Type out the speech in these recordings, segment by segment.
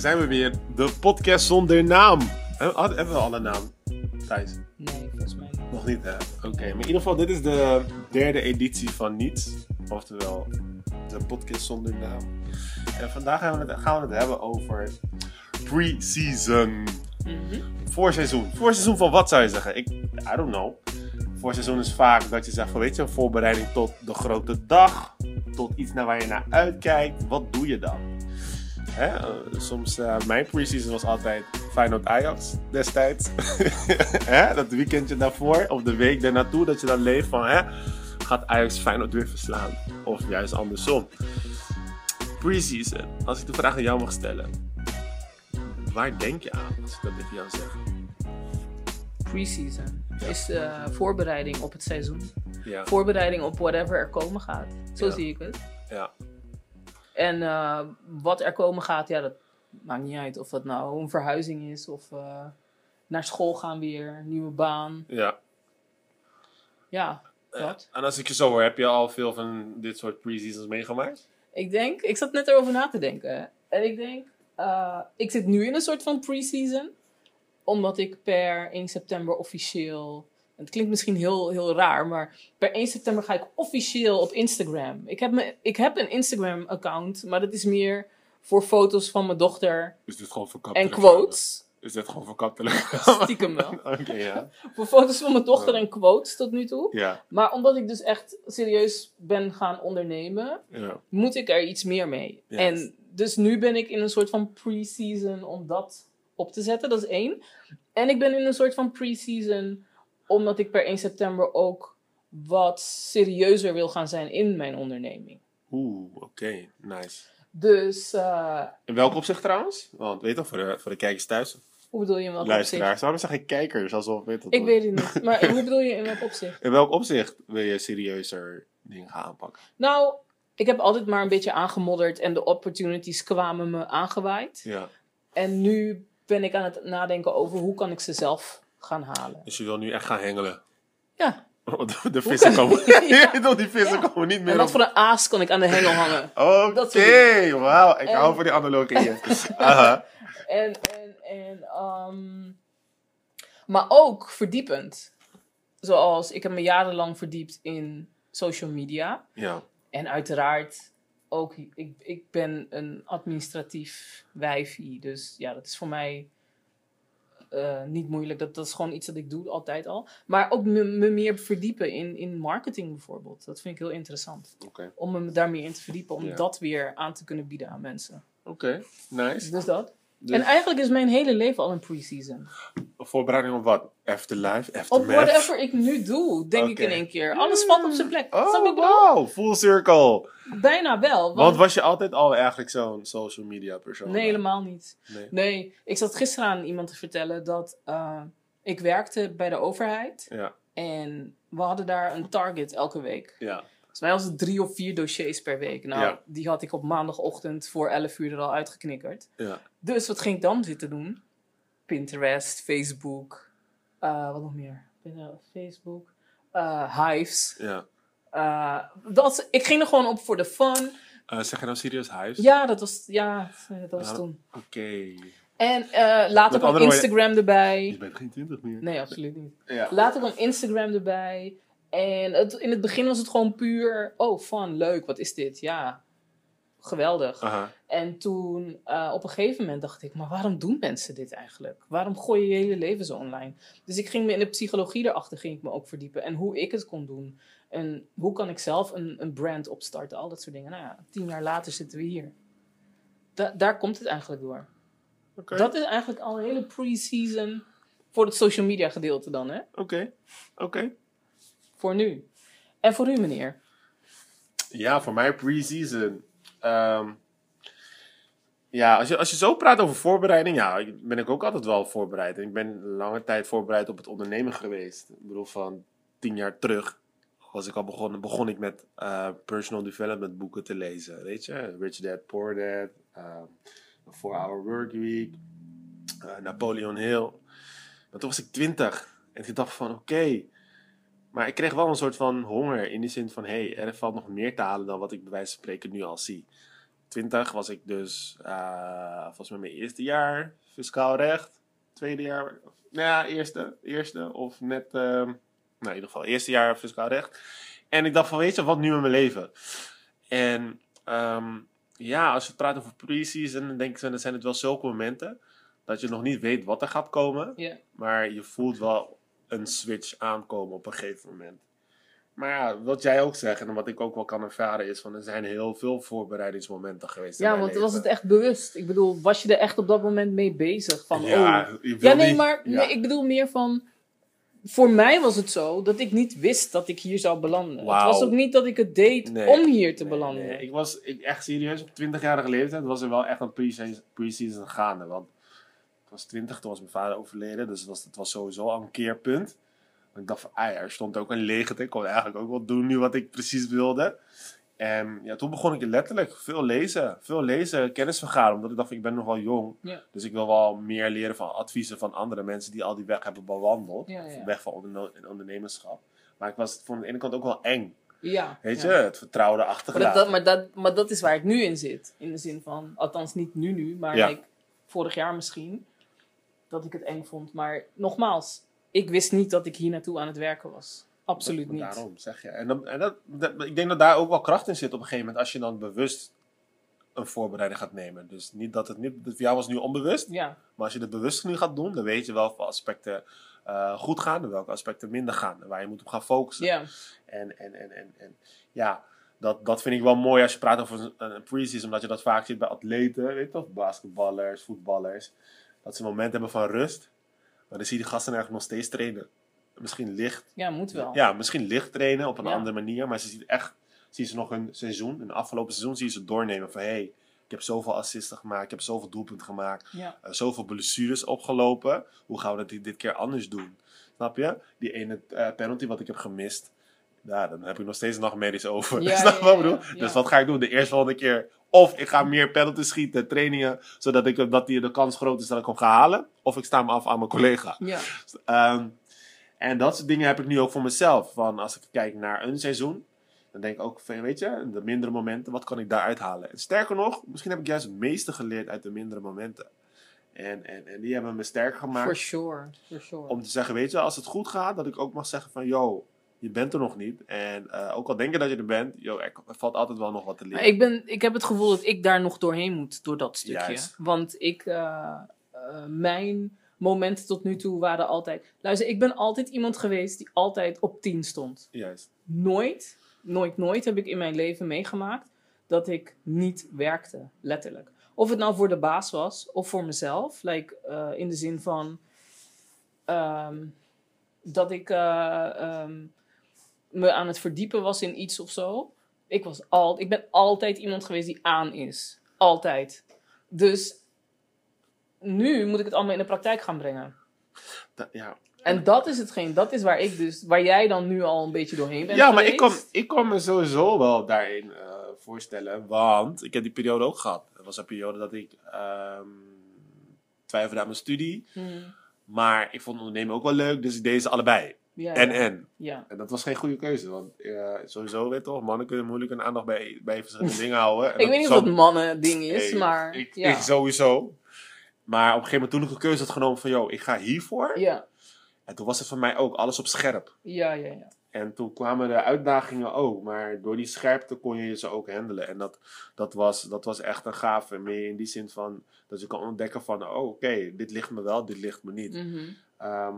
zijn we weer. De podcast zonder naam. Hebben hebben we al een naam? Thijs? Nee, volgens mij niet. Nog niet, hè? Oké, maar in ieder geval, dit is de derde editie van Niets. Oftewel, de podcast zonder naam. En vandaag gaan we het, gaan we het hebben over pre-season. Mhm. Voorseizoen. Voorseizoen van wat zou je zeggen? Ik, I don't know. Voorseizoen is vaak dat je zegt van, weet je, een voorbereiding tot de grote dag. Tot iets naar waar je naar uitkijkt. Wat doe je dan? Hè? soms, eh, mijn pre-season was altijd Feyenoord Ajax destijds. hè? Dat weekendje daarvoor, of de week daarnaartoe, dat je dan leeft van, hè? gaat Ajax Feyenoord weer verslaan? Of juist andersom. Pre-season, als ik de vraag aan jou mag stellen. Waar denk je aan als ik dat tegen jou zeg? Pre-season is de voorbereiding op het seizoen. Ja. Voorbereiding op whatever er komen gaat. Zo Ja. zie ik het. Ja. En eh, wat er komen gaat, ja, dat maakt niet uit. Of dat nou een verhuizing is of eh, naar school gaan weer, nieuwe baan. ja. Ja, dat. En als ik je zo hoor, heb je al veel van dit soort pre-seasons meegemaakt? Ik denk, ik zat net erover na te denken. En ik denk, eh, ik zit nu in een soort van pre-season. Omdat ik per 1 september officieel. Het klinkt misschien heel, heel raar, maar per 1 september ga ik officieel op Instagram. Ik heb, me, ik heb een Instagram-account, maar dat is meer voor foto's van mijn dochter Is dit gewoon voor en quotes. Is dit gewoon voor? Stiekem wel. Oké, ja. Voor foto's van mijn dochter en quotes tot nu toe. Ja, Maar omdat ik dus echt serieus ben gaan ondernemen, ja. moet ik er iets meer mee. En dus nu ben ik in een soort van pre-season om dat op te zetten. Dat is één. En ik ben in een soort van pre-season omdat ik per 1 september ook wat serieuzer wil gaan zijn in mijn onderneming. Oeh, oké. Nice. Dus, eh, In welk opzicht trouwens? Want weet je toch, voor de, voor de kijkers thuis. hoe bedoel je in welk opzicht? Luisteraars. Waarom zeg ik kijkers? Alsof, weet dat Ik weet het niet. Maar hoe bedoel je in welk opzicht? In welk opzicht wil je serieuzer dingen gaan aanpakken? Nou, ik heb altijd maar een beetje aangemodderd en de opportunities kwamen me aangewaaid. Ja. En nu ben ik aan het nadenken over hoe kan ik ze zelf gaan halen. Dus je wil nu echt gaan hengelen. Ja. De, de vissen komen... Ja. Die vissen Ja. komen niet En meer wat op... voor een aas kan ik aan de hengel hangen? Oké, dingen. wauw. Ik En- hou van die analogieën. Aha. En, en, en, ehm, maar ook verdiepend. Zoals ik heb me jarenlang verdiept in social media. Ja. En uiteraard ook, ik, ik ben een administratief wijfie. Dus ja, dat is voor mij eh, niet moeilijk. Dat, dat is gewoon iets dat ik doe, altijd al. Maar ook me, me meer verdiepen in, in marketing bijvoorbeeld. Dat vind ik heel interessant. Om me daar meer in te verdiepen. Om Ja. dat weer aan te kunnen bieden aan mensen. Oké, nice. Dus dat. Dus- En eigenlijk is mijn hele leven al een pre-season. Voorbereiding op wat? Afterlife? Op Aftermath? whatever ik nu doe, denk ik in één keer. Alles valt op zijn plek. Oh, wow. Full circle. Bijna wel. Want, Want was je altijd al eigenlijk zo'n social media persoon? nee, helemaal niet. Nee. Nee, ik zat gisteren aan iemand te vertellen dat eh, ik werkte bij de overheid. Ja, En we hadden daar een target elke week. ja. Volgens mij was het drie of vier dossiers per week. Nou, Ja. die had ik op maandagochtend voor 11 uur er al uitgeknikkerd. ja. Dus wat ging ik dan zitten doen? Pinterest, Facebook, eh, wat nog meer? Pinterest, Facebook, eh, Hives. ja. Eh, dat, ik ging er gewoon op voor de fun. Eh, zeg je nou serieus huis? Ja, dat was, ja, dat was Ja. toen. Oké. En eh later kwam Instagram erbij. Je bent geen twintig meer. Nee, absoluut niet. Ja. Later kwam Instagram erbij. En het, in het begin was het gewoon puur, oh fun, leuk, wat is dit? Ja, geweldig. En toen eh, op een gegeven moment dacht ik, maar waarom doen mensen dit eigenlijk? Waarom gooi je je hele leven zo online? Dus ik ging me in de psychologie erachter ging ik me ook verdiepen. En hoe ik het kon doen. En hoe kan ik zelf een, een brand opstarten, al dat soort dingen. Nou ja, tien jaar later zitten we hier. Da- daar komt het eigenlijk door. Dat is eigenlijk al een hele pre-season voor het social media gedeelte dan, hè? Oké. Oké. Voor nu. En voor u, meneer. Ja, voor mij pre-season. Ehm, ja, als je, als je zo praat over voorbereiding, ja, ben ik ook altijd wel voorbereid. En ik ben lange tijd voorbereid op het ondernemen geweest. Ik bedoel, van tien jaar terug was ik al begonnen, begon ik met eh, personal development boeken te lezen. Weet je, Rich Dad, Poor Dad, ehm, The 4-Hour Work Week, eh, Napoleon Hill. Maar toen was ik twintig en ik dacht van, oké, maar ik kreeg wel een soort van honger in die zin van, hé, hey, er valt nog meer te halen dan wat ik bij wijze van spreken nu al zie. 20 was ik dus, eh, volgens mij mijn eerste jaar fiscaal recht. Tweede jaar, nou ja, eerste, eerste of net, ehm, nou in ieder geval eerste jaar fiscaal recht. En ik dacht van, weet je, wat nu in mijn leven? En ehm, ja, als we praten over pre-season, dan denk ik, dan zijn het wel zulke momenten dat je nog niet weet wat er gaat komen. Maar je voelt wel een switch aankomen op een gegeven moment. Maar ja, wat jij ook zegt en wat ik ook wel kan ervaren is van er zijn heel veel voorbereidingsmomenten geweest. Ja, want leven. was het echt bewust? Ik bedoel, was je er echt op dat moment mee bezig? Van, ja, oh. ja, nee, niet- maar ja. nee, ik bedoel meer van... Voor mij was het zo dat ik niet wist dat ik hier zou belanden. Het was ook niet dat ik het deed Nee, om hier te belanden. nee, Ik was ik, echt serieus op 20-jarige leeftijd was er wel echt een pre-season, pre-season gaande. Want ik was 20, toen was mijn vader overleden. Dus het was, het was sowieso al een keerpunt. Want ik dacht van, ah ja, er stond ook een leegte. Ik kon eigenlijk ook wel doen nu wat ik precies wilde. En ja, toen begon ik letterlijk veel lezen. Veel lezen, kennis vergaren. Omdat ik dacht ik ben nog wel jong. Ja. Dus ik wil wel meer leren van adviezen van andere mensen die al die weg hebben bewandeld. Ja, ja. Weg van ondernemerschap. Maar ik was van de ene kant ook wel eng. Ja, Weet je, het vertrouwde Maar dat, achtergelaten. dat, maar, dat, maar dat is waar ik nu in zit. In de zin van, althans niet nu nu, maar like, vorig jaar misschien. Dat ik het eng vond. Maar nogmaals, ik wist niet dat ik hier naartoe aan het werken was. Absoluut Dat- niet. Daarom zeg je. En, dan, en dat, dat- ik denk dat daar ook wel kracht in zit op een gegeven moment. Als je dan bewust een voorbereiding gaat nemen. Dus niet dat het niet. Voor jou was nu onbewust. Ja, Maar als je het bewust nu gaat doen. Dan weet je wel welke aspecten eh, goed gaan. En welke aspecten minder gaan. En waar je moet op gaan focussen. ja, En, en, en, en, en ja. Dat, dat vind ik wel mooi als je praat over een, een pre-season. Omdat je dat vaak ziet bij atleten. Weet je toch? Basketballers, voetballers. Dat ze een moment hebben van rust. Maar dan zie je die gasten eigenlijk nog steeds trainen. Misschien licht. ja, moet wel. Ja, misschien licht trainen op een Ja. andere manier. Maar ze ziet echt, zie ze nog een seizoen, een afgelopen seizoen, zie je ze doornemen van hé, hey, ik heb zoveel assisten gemaakt, ik heb zoveel doelpunten gemaakt, Ja. eh, zoveel blessures opgelopen. Hoe gaan we dat dit, dit keer anders doen? Snap je? Die ene eh, penalty wat ik heb gemist, ja, dan heb ik nog steeds nachtmerries over. Ja, Snap je ja, wat ik bedoel? Dus wat ga ik doen? De eerste volgende keer. Of ik ga meer penalties schieten, trainingen, zodat ik, dat die, de kans groot is dat ik hem ga halen. Of ik sta me af aan mijn collega. Ja. Ehm, en dat soort dingen heb ik nu ook voor mezelf. Van als ik kijk naar een seizoen, dan denk ik ook van, weet je, de mindere momenten, wat kan ik daaruit halen? En sterker nog, misschien heb ik juist het meeste geleerd uit de mindere momenten. En, en, en die hebben me sterker gemaakt. For sure, for sure. Om te zeggen, weet je, als het goed gaat, dat ik ook mag zeggen van, yo, je bent er nog niet. En eh, ook al denk je dat je er bent, yo, er, valt altijd wel nog wat te leren. Ik, ben, ik heb het gevoel dat ik daar nog doorheen moet, door dat stukje. Juist. Want ik, eh, eh, mijn momenten tot nu toe waren altijd... Luister, ik ben altijd iemand geweest die altijd op 10 stond. Juist. Nooit, nooit, nooit heb ik in mijn leven meegemaakt dat ik niet werkte, letterlijk. Of het nou voor de baas was of voor mezelf. Like, in de zin van ehm, dat ik eh, ehm, me aan het verdiepen was in iets of zo. Ik, was al, ik ben altijd iemand geweest die aan is. Altijd. Dus nu moet ik het allemaal in de praktijk gaan brengen. Ja, En dat is hetgeen, dat is waar ik dus, waar jij dan nu al een beetje doorheen bent Ja, maar ik kon, ik kon me sowieso wel daarin eh, voorstellen. Want ik heb die periode ook gehad. Het was een periode dat ik ehm twijfelde aan mijn studie. Hmm. Maar ik vond ondernemen ook wel leuk, dus ik deed ze allebei. Ja, En ja. en. Ja. En dat was geen goede keuze. Want sowieso, weet toch, mannen kunnen moeilijk hun aandacht bij, bij verschillende dingen houden. En Ik weet niet of dat mannen ding is, Hey, maar Ik, ja. ik sowieso. Maar op een gegeven moment toen ik een keuze had genomen van, yo, ik ga hiervoor. ja. En toen was het voor mij ook alles op scherp. Ja, ja, ja. En toen kwamen de uitdagingen ook, maar door die scherpte kon je ze ook handelen. En dat, dat, was, dat was echt een gave. Meer in die zin van dat je kan ontdekken van, oh oké, dit ligt me wel, dit ligt me niet. Ehm,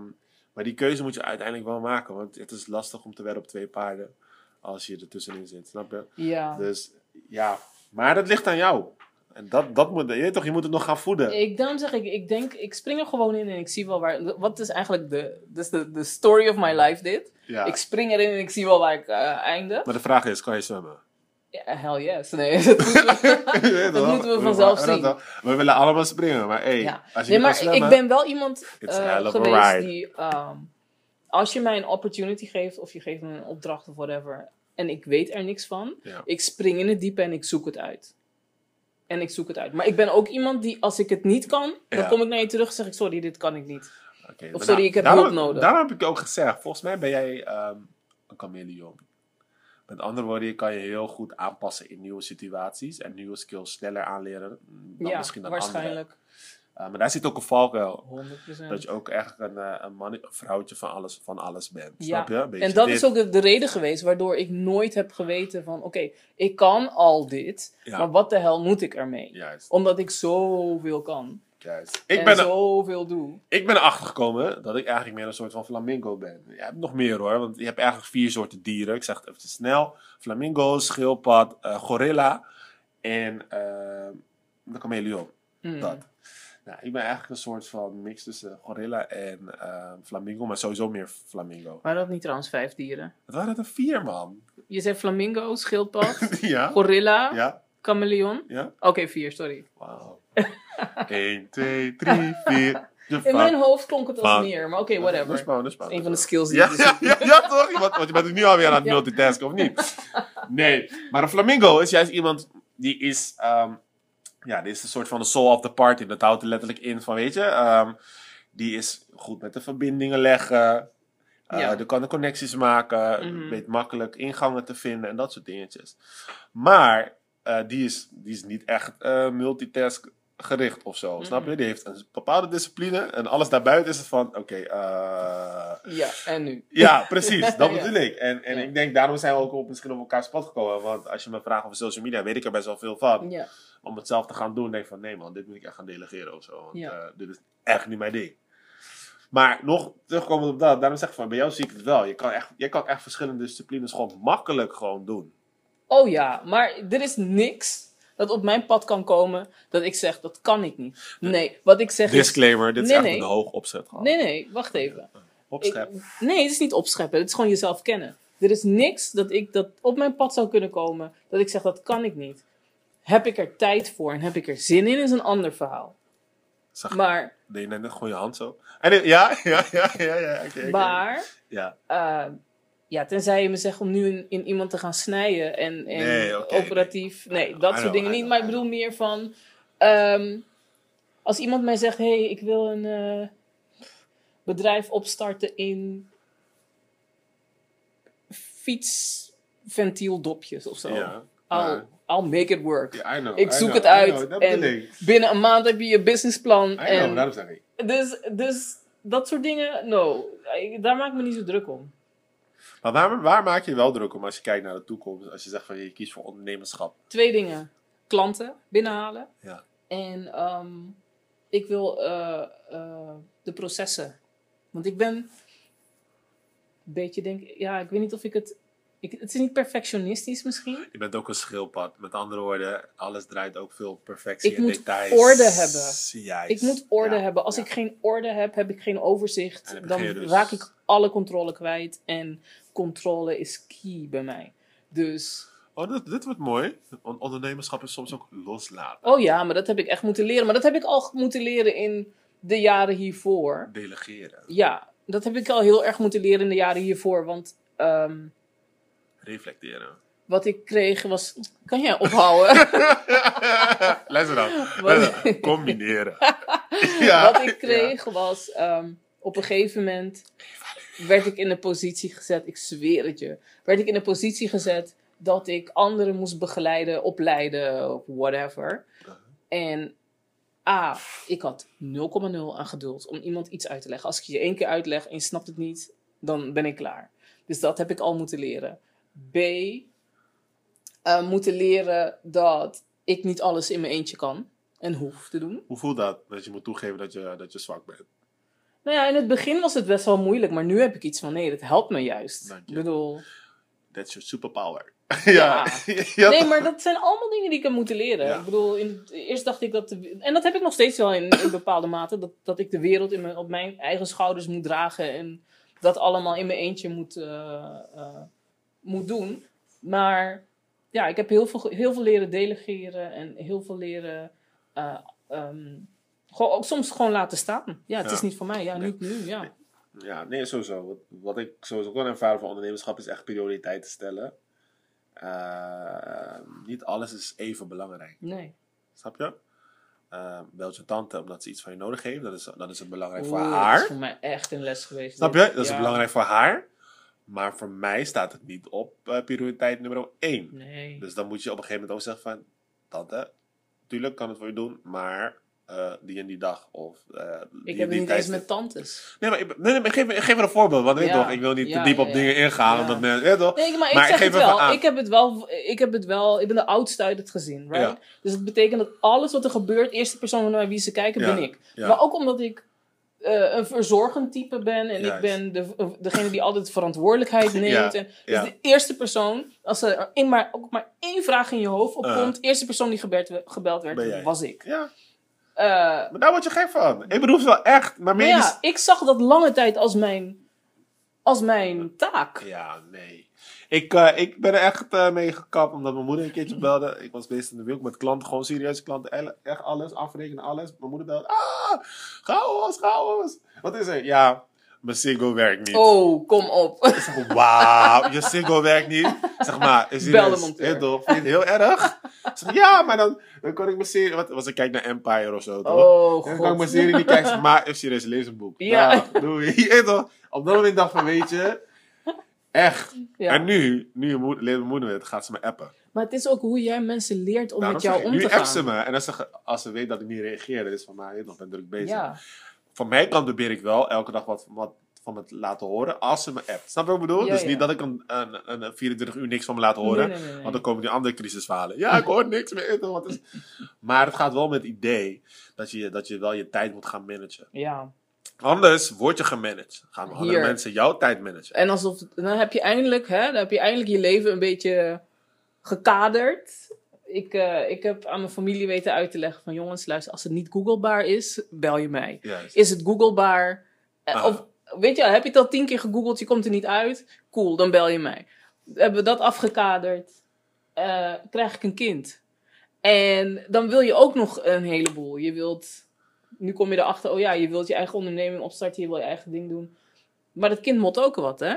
maar die keuze moet je uiteindelijk wel maken, want het is lastig om te wedden op twee paarden als je er tussenin zit, snap je? Ja. Dus ja, maar dat ligt aan jou. En dat, dat moet, je weet toch, je moet het nog gaan voeden. Ik, daarom zeg ik, ik denk, ik spring er gewoon in en ik zie wel waar, wat is eigenlijk de, dus de, de story of my life dit. Ja. Ik spring erin en ik zie wel waar ik eh, eindig. Maar de vraag is, kan je zwemmen? Ja, hell yes. Nee, dat moeten we, dat moeten we vanzelf zien. We willen allemaal springen, maar hey, Ja. als je Nee, maar zwemmen... ik ben wel iemand eh, geweest die, ehm, als je mij een opportunity geeft of je geeft me een opdracht of whatever, en ik weet er niks van, Ja. ik spring in het diepe en ik zoek het uit. En ik zoek het uit. Maar ik ben ook iemand die, als ik het niet kan, dan kom ik naar je terug en zeg ik, sorry, dit kan ik niet. Oké, Of sorry, ik heb daarom- hulp nodig. Daarom heb ik ook gezegd, volgens mij ben jij ehm, een chameleon. Met andere woorden, je kan je heel goed aanpassen in nieuwe situaties en nieuwe skills sneller aanleren dan ja, misschien dan anderen. waarschijnlijk. Uh, maar daar zit ook een valkuil. 100%. Dat je ook eigenlijk een, eh, een, man, een vrouwtje van alles, van alles bent. Ja, Snap je? Een En dat dit. is ook de, de reden geweest waardoor ik nooit heb geweten van... Oké, ik kan al dit, Ja. maar wat de hel moet ik ermee? Juist, Omdat ik zoveel kan. Juist. Ik en ben, er, zoveel doe. ik ben erachter gekomen dat ik eigenlijk meer een soort van flamingo ben. Je hebt nog meer hoor, want je hebt eigenlijk vier soorten dieren. Ik zeg het even snel. Flamingo, schildpad, eh, gorilla en eh, de chameleon. Hmm. Dat. Nou, ik ben eigenlijk een soort van mix tussen gorilla en eh, flamingo, maar sowieso meer flamingo. Waren dat niet trouwens vijf dieren? Het waren er vier, man. Je zei flamingo, schildpad, ja? gorilla, Ja? chameleon. Ja? Oké, vier, sorry. Wauw. 1, 2, 3, 4. In mijn hoofd klonk het als meer, maar oké, Dat is whatever. dat is Een van de skills die Ja, dus ja, ja, ja, toch? Want, want je bent nu alweer aan het multitasken, of niet? Nee, maar een flamingo is juist iemand die is... ehm, ja, die is een soort van de soul of the party. Dat houdt er letterlijk in van, weet je... ehm, die is goed met de verbindingen leggen. eh Ja. Die kan de connecties maken. Mhm. Weet makkelijk ingangen te vinden en dat soort dingetjes. Maar eh, die, is, die is niet echt eh, multitask gericht of zo. Snap je? Mhm. Die heeft een bepaalde discipline. En alles daarbuiten is het van... Oké, eh, Ja, en nu? ja, precies. Dat Ja. bedoel ik. En, en Ja. ik denk, daarom zijn we ook op, misschien op elkaar pad gekomen. Want als je me vraagt over social media, weet ik er best wel veel van. Ja. Om het zelf te gaan doen, denk ik van, nee man, dit moet ik echt gaan delegeren of zo. Want eh, dit is echt niet mijn ding. Maar nog terugkomend op dat, daarom zeg ik van, bij jou zie ik het wel. Je kan echt, je kan echt verschillende disciplines gewoon makkelijk gewoon doen. Oh ja, maar er is niks dat op mijn pad kan komen dat ik zeg, dat kan ik niet. Nee, wat ik zeg is... Disclaimer, dit is Nee, echt nee. een hoog opzet gewoon. Nee, nee, wacht even. Opschep. Ik- nee, het is niet opscheppen. Het is gewoon jezelf kennen. Er is niks dat ik dat op mijn pad zou kunnen komen dat ik zeg, dat kan ik niet. Heb ik er tijd voor en heb ik er zin in, is een ander verhaal. Zag, Maar, deed je net gewoon je hand zo? En, ja, ja, ja, ja, ja. maar Ja, eh, ja, tenzij je me zegt om nu in, in iemand te gaan snijden en, en Nee, operatief. Nee, dat know, soort dingen niet. Maar ik bedoel meer van. ehm, als iemand mij zegt: hé, hey, ik wil een eh, bedrijf opstarten in fietsventieldopjes of zo. ja. I'll, I'll make it work. Ja, I know, ik I zoek know, het uit. know, dat en binnen een maand heb je je businessplan. En daarom zeg ik. dus, dus dat soort dingen, no. Daar maak ik me niet zo druk om. Maar waar, waar maak je je wel druk om als je kijkt naar de toekomst? Als je zegt van je kiest voor ondernemerschap. Twee dingen. Klanten binnenhalen. Ja. En ehm, ik wil eh, eh, de processen. Want ik ben een beetje denk ja, ik weet niet of ik het. Ik, het is niet perfectionistisch misschien. Je bent ook een schildpad. Met andere woorden, alles draait ook veel perfectie Ik en moet details. orde hebben. Juist. Ik moet orde Ja, hebben. Als ja. ik geen orde heb, heb ik geen overzicht. Dan dus- raak ik alle controle kwijt. En controle is key bij mij. Dus, Oh, dit, dit wordt mooi. On- ondernemerschap is soms ook loslaten. oh ja, maar dat heb ik echt moeten leren. Maar dat heb ik al moeten leren in de jaren hiervoor. Delegeren. Ja, dat heb ik al heel erg moeten leren in de jaren hiervoor. Want ehm, Reflecteren. wat ik kreeg was. Kan jij ophouden? Luister dan. Wat-. Combineren. ja, wat ik kreeg was. ehm, op een gegeven moment werd ik in een positie gezet. Ik zweer het je. Werd ik in een positie gezet dat ik anderen moest begeleiden, opleiden, of whatever. En A, ik had 0,0 aan geduld om iemand iets uit te leggen. Als ik je één keer uitleg en je snapt het niet, dan ben ik klaar. Dus dat heb ik al moeten leren. B, eh, moeten leren dat ik niet alles in mijn eentje kan en hoef te doen. Hoe voelt dat? Dat je moet toegeven dat je, dat je zwak bent. Nou ja, in het begin was het best wel moeilijk, maar nu heb ik iets van nee, dat helpt me juist. Dank Ik je. bedoel, That's your superpower. Ja. ja. nee, maar dat zijn allemaal dingen die ik heb moeten leren. Ja. Ik bedoel, in eerst dacht ik dat, de- en dat heb ik nog steeds wel in, in bepaalde mate, dat, dat ik de wereld in mijn, op mijn eigen schouders moet dragen en dat allemaal in mijn eentje moet, eh, eh, moet doen. Maar ja, ik heb heel veel, heel veel leren delegeren en heel veel leren. eh, ehm, gewoon, ook soms gewoon laten staan. Ja, het Ja. is niet voor mij. Ja, Nee. niet nu. Ja. Ja, nee, sowieso. Wat, wat ik sowieso kan ervaren van ondernemerschap is echt prioriteiten stellen. Eh, niet alles is even belangrijk. Nee. Snap je? Belt je tante omdat ze iets van je nodig heeft. Dat is, dat is het belangrijk voor Oeh, Dat haar. is voor mij echt een les geweest. Snap je? Dat is belangrijk voor haar. Maar voor mij staat het niet op eh, prioriteit nummer 1. Nee. Dus dan moet je op een gegeven moment ook zeggen van... Tante, tuurlijk kan het voor je doen, maar eh, die en die dag. Of, die ik heb niet eens met tantes. Nee, maar, ik, nee, nee, maar geef, me- geef me een voorbeeld. Want weet Ja. toch, ik wil niet Ja, te diep op ja, dingen ingaan. Omdat weet toch? Nee, maar ik Maar ik zeg geef het wel. aan. Ik heb het wel. Ik heb het wel. Ik ben de oudste uit het gezin, right? Dus het betekent dat alles wat er gebeurt, eerste persoon naar wie ze kijken, ben ik. Maar ook omdat ik eh, een verzorgend type ben en ik ben de, degene die altijd verantwoordelijkheid neemt. Ja, En, dus ja. de eerste persoon, als er in maar, ook maar één vraag in je hoofd opkomt, de eerste persoon die gebeld, werd, was ik. Ja, Eh, maar daar word je gek van. Ik bedoel het wel echt. Maar maar ja, ik zag dat lange tijd als mijn, als mijn taak. Ja, nee. Ik, eh, ik ben er echt eh, mee gekapt omdat mijn moeder een keertje belde. Ik was bezig in de winkel met klanten, gewoon serieuze klanten. Echt alles, afrekenen, alles. Mijn moeder belde. Ah, chaos, chaos. Wat is er? Ja, mijn Singo werkt niet. Oh, kom op. Ik zeg, wauw, je Singo werkt niet. Zeg maar, is monteur. Heel tof. Vind je het heel erg? Ik zeg, ja, maar dan, dan kan ik mijn serie... Wat was ik kijk naar Empire of zo, toch? Oh, Dan kan ik mijn serie niet kijken. Zeg, maar even serieus, lees een boek. Ja. Ja. doei. Je toch? Op dat moment dacht ik van, weet je... Echt. Ja. En nu, nu leert mijn moeder het, gaat ze me appen. Maar het is ook hoe jij mensen leert om Daarom met jou zeg ik, om nu te appt ze gaan. me. En als ze, als ze weet dat ik niet reageer, dan is van mij, nog ben druk bezig. Ja, Van mijn kant probeer ik wel elke dag wat, wat van me te laten horen als ze me appt. Snap je wat ik bedoel? Ja, dus ja. niet dat ik een, een, een 24 uur niks van me laat horen. Nee, nee, nee, nee. Want dan komen die andere crisisverhalen. Ja, ik hoor niks meer. Wat is... Maar het gaat wel met het idee dat je, dat je wel je tijd moet gaan managen. ja. Anders word je gemanaged. Gaan andere Hier. mensen jouw tijd managen. En alsof, dan heb je eindelijk, hè, dan heb je eindelijk je leven een beetje gekaderd. Ik, eh, ik heb aan mijn familie weten uit te leggen van jongens, luister, als het niet googlebaar is, bel je mij. Juist. Is het googlebaar? Eh, Ah. Of weet je, heb je het al tien keer gegoogeld, je komt er niet uit? Cool, dan bel je mij. Hebben we dat afgekaderd? eh, krijg ik een kind. En dan wil je ook nog een heleboel. Je wilt, nu kom je erachter, oh ja, je wilt je eigen onderneming opstarten, je wil je eigen ding doen. Maar dat kind moet ook wat, hè?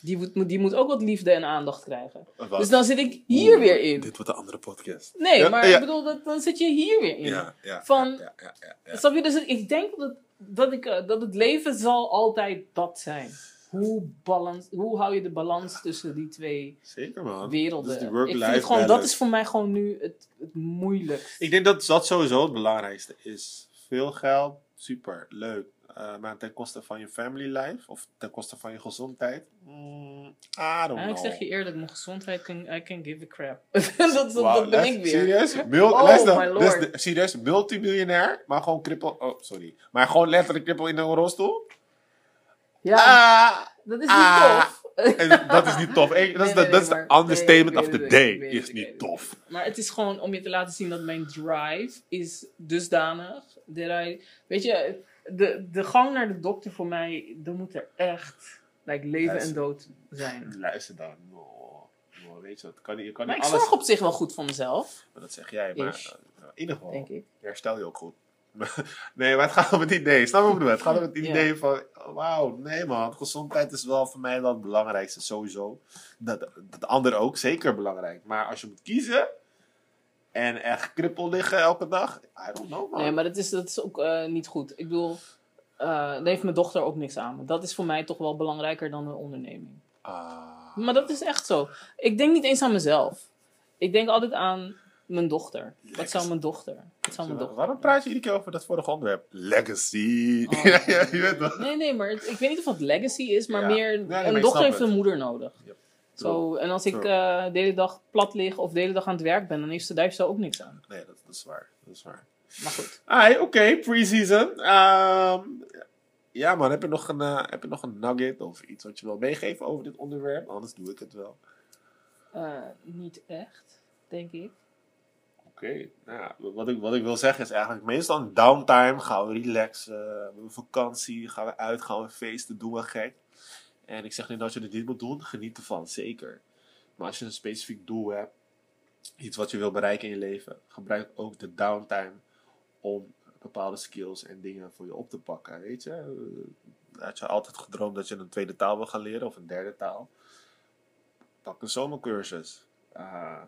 Die moet, die moet ook wat liefde en aandacht krijgen. Wat? Dus dan zit ik hier Oeh, weer in. Dit wordt een andere podcast. Nee, Ja, maar ja. ik bedoel, dat, dan zit je hier weer in. Ja, ja. Van- ja, ja, ja, ja. Snap je? Dus ik denk dat, dat, ik, eh, dat het leven zal altijd dat zijn. Hoe, balans, hoe hou je de balans tussen die twee Zeker man. werelden? Dus die ik vind gewoon, dat is voor mij gewoon nu het, het moeilijkst. Ik denk dat dat sowieso het belangrijkste is. Veel geld, super, leuk. Eh, maar ten koste van je family life of ten koste van je gezondheid? Mm, I don't Ja, know. ik zeg je eerlijk, mijn gezondheid, can, I can give a crap. dat, dat, Wauw, dat ben ik weer. Serieus? Mul Oh, dus serieus, multimiljonair, maar gewoon krippel. Oh, sorry. Maar gewoon letterlijk krippel in een rolstoel? Ja, Ah, dat is niet ah. tof. En dat is niet tof. Hey, dat is Nee, de, dat is maar- understatement of the day. Is niet tof. Maar het is gewoon om je te laten zien dat mijn drive is dusdanig. Dat I, weet je, de, de gang naar de dokter voor mij, er moet er echt like, leven Luister. en dood zijn. Luister dan. Oh, oh, weet je wat, kan, je kan Maar ik alles... zorg op zich wel goed voor mezelf, Dat zeg jij, maar Ish. in ieder geval denk ik. herstel je ook goed. nee, maar het gaat om het idee. Snap je wat ik bedoel? Het gaat om het idee van, wauw, nee man, gezondheid is wel voor mij wel het belangrijkste, sowieso. Dat, dat andere ook, zeker belangrijk. Maar als je moet kiezen en echt krippel liggen elke dag, I don't know man. Nee, maar dat is, dat is ook eh, niet goed. Ik bedoel, eh daar heeft mijn dochter ook niks aan. Dat is voor mij toch wel belangrijker dan een onderneming. Ah. Maar dat is echt zo. Ik denk niet eens aan mezelf. Ik denk altijd aan mijn dochter. Wat zou mijn dochter? Wat zou mijn dochter? Waarom praat je iedere keer over dat vorige onderwerp? Legacy. Oh. ja, je weet wel. Nee, nee, maar het- ik weet niet of het legacy is, maar Ja. meer Nee, nee, maar een dochter heeft het. een moeder nodig. Yep. Zo, en als ik eh, de hele dag plat lig of de hele dag aan het werk ben, dan heeft ze daar ze ook niks aan. Nee, dat, dat is waar. Dat is waar. Maar goed. Ah, oké, pre-season. Ehm, ja, man, heb je, nog een, eh, heb je nog een nugget of iets wat je wil meegeven over dit onderwerp? Anders doe ik het wel. Eh, niet echt, denk ik. Oké, nou, wat, ik, wat ik wil zeggen is eigenlijk meestal downtime. Gaan we relaxen, we vakantie, gaan we uit, gaan we feesten, doen we gek. En ik zeg niet dat je het niet moet doen, geniet ervan, zeker. Maar als je een specifiek doel hebt, iets wat je wil bereiken in je leven, gebruik ook de downtime om bepaalde skills en dingen voor je op te pakken. Weet je, Eh, had je altijd gedroomd dat je een tweede taal wil gaan leren of een derde taal? Pak een zomercursus. Ah,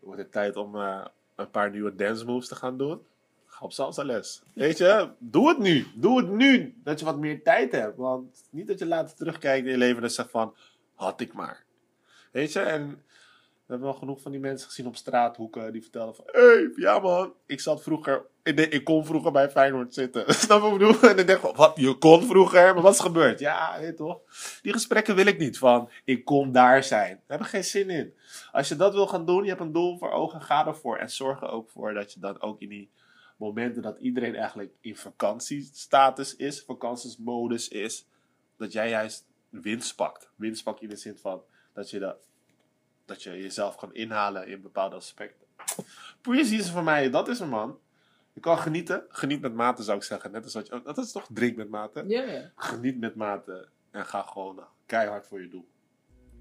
wordt het tijd om eh, een paar nieuwe dance moves te gaan doen? Ga Ga op salsa les. Weet je, doe het nu. Doe het nu. Dat je wat meer tijd hebt. Want niet dat je later terugkijkt in je leven en zegt van, had ik maar. Weet je, en we hebben wel genoeg van die mensen gezien op straathoeken die vertellen van, hé, hey, ja man, ik zat vroeger, ik, kon vroeger bij Feyenoord zitten. Snap je wat ik bedoel? En dan denk ik, wat, je kon vroeger, maar wat is gebeurd? Ja, weet toch? Die gesprekken wil ik niet van, ik kon daar zijn. Daar heb ik geen zin in. Als je dat wil gaan doen, je hebt een doel voor ogen, ga ervoor. En zorg er ook voor dat je dan ook in die momenten dat iedereen eigenlijk in vakantiestatus is, vakantiesmodus is, dat jij juist winst pakt. Winst pakt in de zin van dat je, dat, dat je jezelf kan inhalen in bepaalde aspecten. Pre-season voor mij, dat is een man. Je kan genieten. Geniet met mate zou ik zeggen. Net als wat je, dat is toch drink met mate. Ja, ja. Geniet met mate en ga gewoon uh, keihard voor je doel.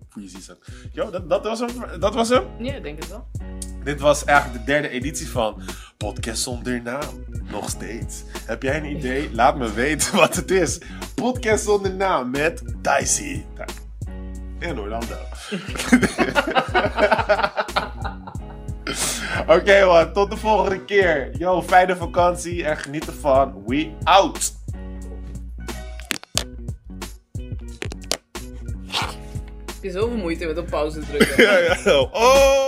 Pre-season. Yo, dat, dat, was hem, dat was hem. Ja, denk het wel. Dit was eigenlijk de derde editie van Podcast zonder naam. Nog steeds. Heb jij een idee? Laat me weten wat het is. Podcast zonder naam met Dicey. En Orlando. Oké okay, man, tot de volgende keer. Yo, fijne vakantie en geniet ervan. We out. Heb je zoveel moeite met op pauze drukken? ja, ja. Oh!